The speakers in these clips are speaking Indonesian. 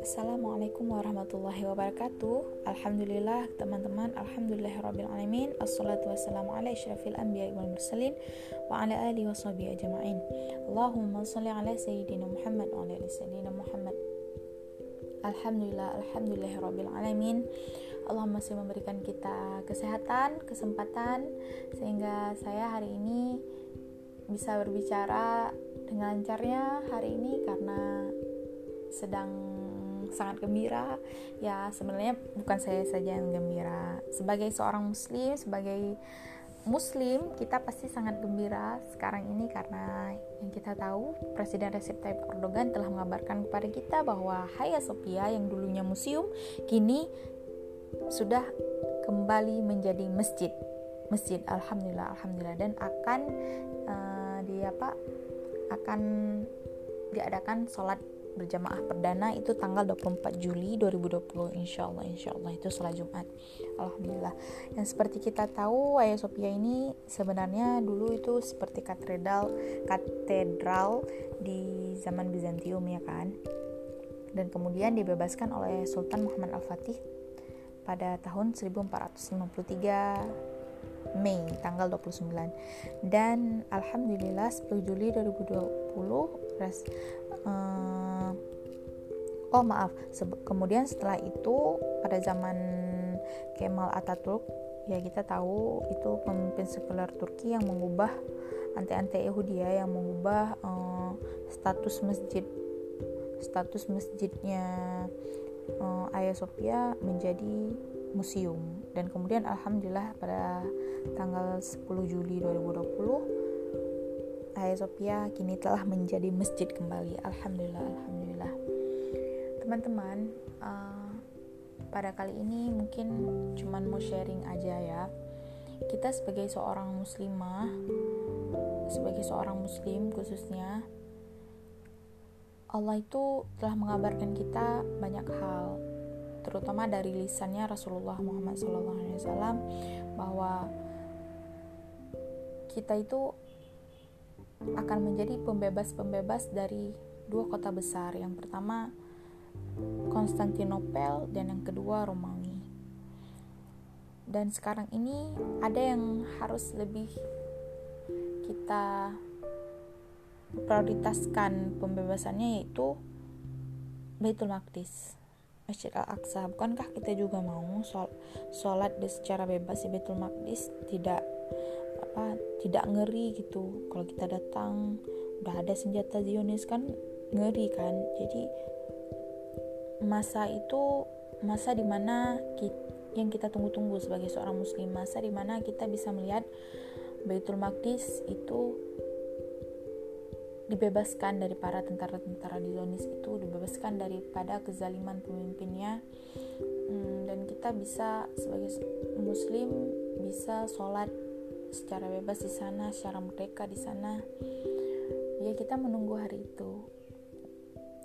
Assalamualaikum warahmatullahi wabarakatuh. Alhamdulillah teman-teman. Alhamdulillahirrabbilalamin Assalatu wassalamu ala isyrafil anbiya wal mursalin Wa ala alihi wa sahbihi ajma'in. Allahumma salli ala sayyidina Muhammad Wa ala sayyidina Muhammad. Alhamdulillah Alhamdulillahirrabbilalamin Allah masih memberikan kita kesehatan, kesempatan Sehingga saya hari ini bisa berbicara dengan lancarnya hari ini karena sedang sangat gembira. Ya sebenarnya bukan saya saja yang gembira. Sebagai seorang muslim sebagai muslim kita pasti sangat gembira sekarang ini karena yang kita tahu Presiden Recep Tayyip Erdogan telah mengabarkan kepada kita bahwa Hagia Sophia yang dulunya museum kini sudah kembali menjadi masjid. Masjid alhamdulillah alhamdulillah. Dan akan uh, di apa akan diadakan sholat berjamaah perdana itu tanggal 24 Juli 2020 insya Allah insya Allah itu sholat Jumat. Alhamdulillah. Yang seperti kita tahu Hagia Sophia ini sebenarnya dulu itu seperti katedral katedral di zaman Bizantium ya kan? Dan kemudian dibebaskan oleh Sultan Muhammad Al-Fatih pada tahun 1453 Mei tanggal 29 dan alhamdulillah 10 Juli 2020 res, uh, oh maaf. Kemudian setelah itu pada zaman Kemal Ataturk ya kita tahu itu pemimpin sekuler Turki yang mengubah anti-anti Yahudi ya yang mengubah uh, status masjid status masjidnya uh, Hagia Sophia menjadi museum. Dan kemudian alhamdulillah pada tanggal 10 Juli 2020 Hagia Sophia kini telah menjadi masjid kembali. Alhamdulillah alhamdulillah. Teman-teman uh, pada kali ini mungkin cuman mau sharing aja ya. Kita sebagai seorang muslimah sebagai seorang muslim khususnya Allah itu telah mengabarkan kita banyak hal terutama dari lisannya Rasulullah Muhammad SAW bahwa kita itu akan menjadi pembebas-pembebas dari dua kota besar. Yang pertama Konstantinopel dan yang kedua Romawi. Dan sekarang ini ada yang harus lebih kita prioritaskan pembebasannya yaitu Baitul Maqdis. Masjid Al-Aqsa. Bukankah kita juga mau sholat secara bebas di Betul Maqdis? Tidak apa tidak ngeri gitu. Kalau kita datang udah ada senjata Zionis kan ngeri kan? Jadi masa itu masa di mana kita, yang kita tunggu-tunggu sebagai seorang muslim masa di mana kita bisa melihat Baitul Maqdis itu dibebaskan dari para tentara-tentara Zionis itu dibebaskan daripada kezaliman pemimpinnya. Hmm, dan kita bisa sebagai muslim bisa sholat secara bebas di sana secara merdeka di sana. Ya kita menunggu hari itu.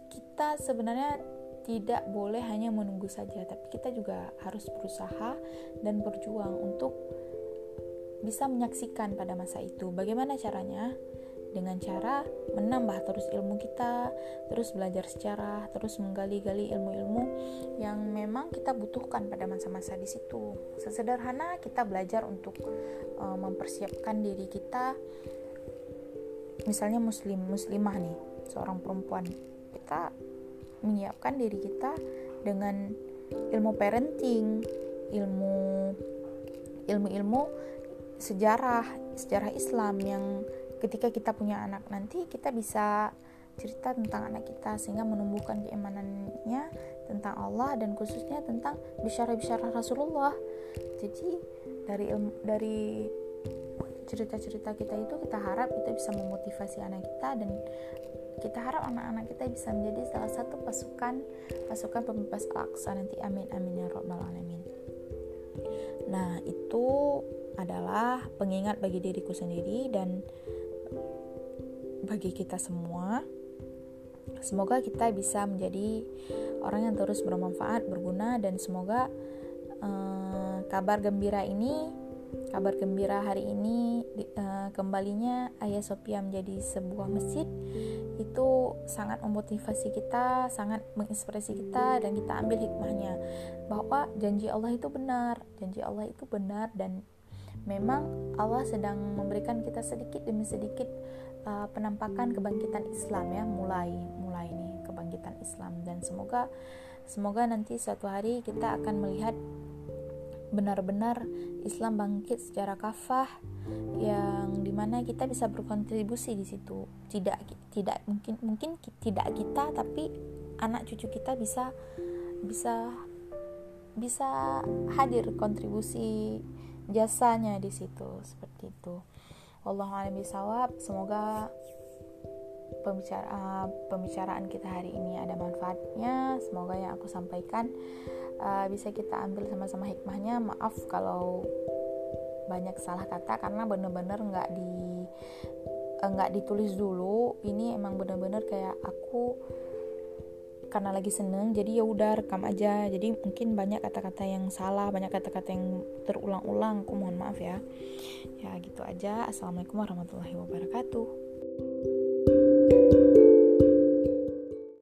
Kita sebenarnya tidak boleh hanya menunggu saja tapi kita juga harus berusaha dan berjuang untuk bisa menyaksikan pada masa itu. Bagaimana caranya dengan cara menambah terus ilmu kita, terus belajar sejarah, terus menggali-gali ilmu-ilmu yang memang kita butuhkan pada masa-masa di situ. Sesederhana kita belajar untuk uh, mempersiapkan diri kita misalnya muslim, muslimah nih, seorang perempuan. Kita menyiapkan diri kita dengan ilmu parenting, ilmu ilmu-ilmu sejarah, sejarah Islam yang ketika kita punya anak nanti kita bisa cerita tentang anak kita sehingga menumbuhkan keimanannya tentang Allah dan khususnya tentang bicara-bicara Rasulullah. Jadi dari dari cerita-cerita kita itu kita harap kita bisa memotivasi anak kita dan kita harap anak-anak kita bisa menjadi salah satu pasukan pasukan pembebas Al-Aqsa nanti amin amin ya rabbal alamin. Nah, itu adalah pengingat bagi diriku sendiri dan bagi kita semua. Semoga kita bisa menjadi orang yang terus bermanfaat, berguna, dan semoga uh, kabar gembira ini kabar gembira hari ini uh, kembalinya Ayah Sophia menjadi sebuah masjid itu sangat memotivasi kita, sangat menginspirasi kita dan kita ambil hikmahnya bahwa janji Allah itu benar, janji Allah itu benar dan memang Allah sedang memberikan kita sedikit demi sedikit uh, penampakan kebangkitan Islam ya mulai mulai nih kebangkitan Islam. Dan semoga semoga nanti suatu hari kita akan melihat benar-benar Islam bangkit secara kafah yang di mana kita bisa berkontribusi di situ. Tidak tidak mungkin mungkin tidak kita tapi anak cucu kita bisa bisa bisa hadir kontribusi jasanya di situ seperti itu. Allah bisawab semoga pembicara, pembicaraan kita hari ini ada manfaatnya. Semoga yang aku sampaikan uh, bisa kita ambil sama-sama hikmahnya. Maaf kalau banyak salah kata karena bener-bener nggak di eh, nggak ditulis dulu. Ini emang bener-bener kayak aku karena lagi seneng jadi ya udah rekam aja. Jadi mungkin banyak kata-kata yang salah banyak kata-kata yang terulang-ulang. Aku mohon maaf ya. Ya gitu aja. Assalamualaikum warahmatullahi wabarakatuh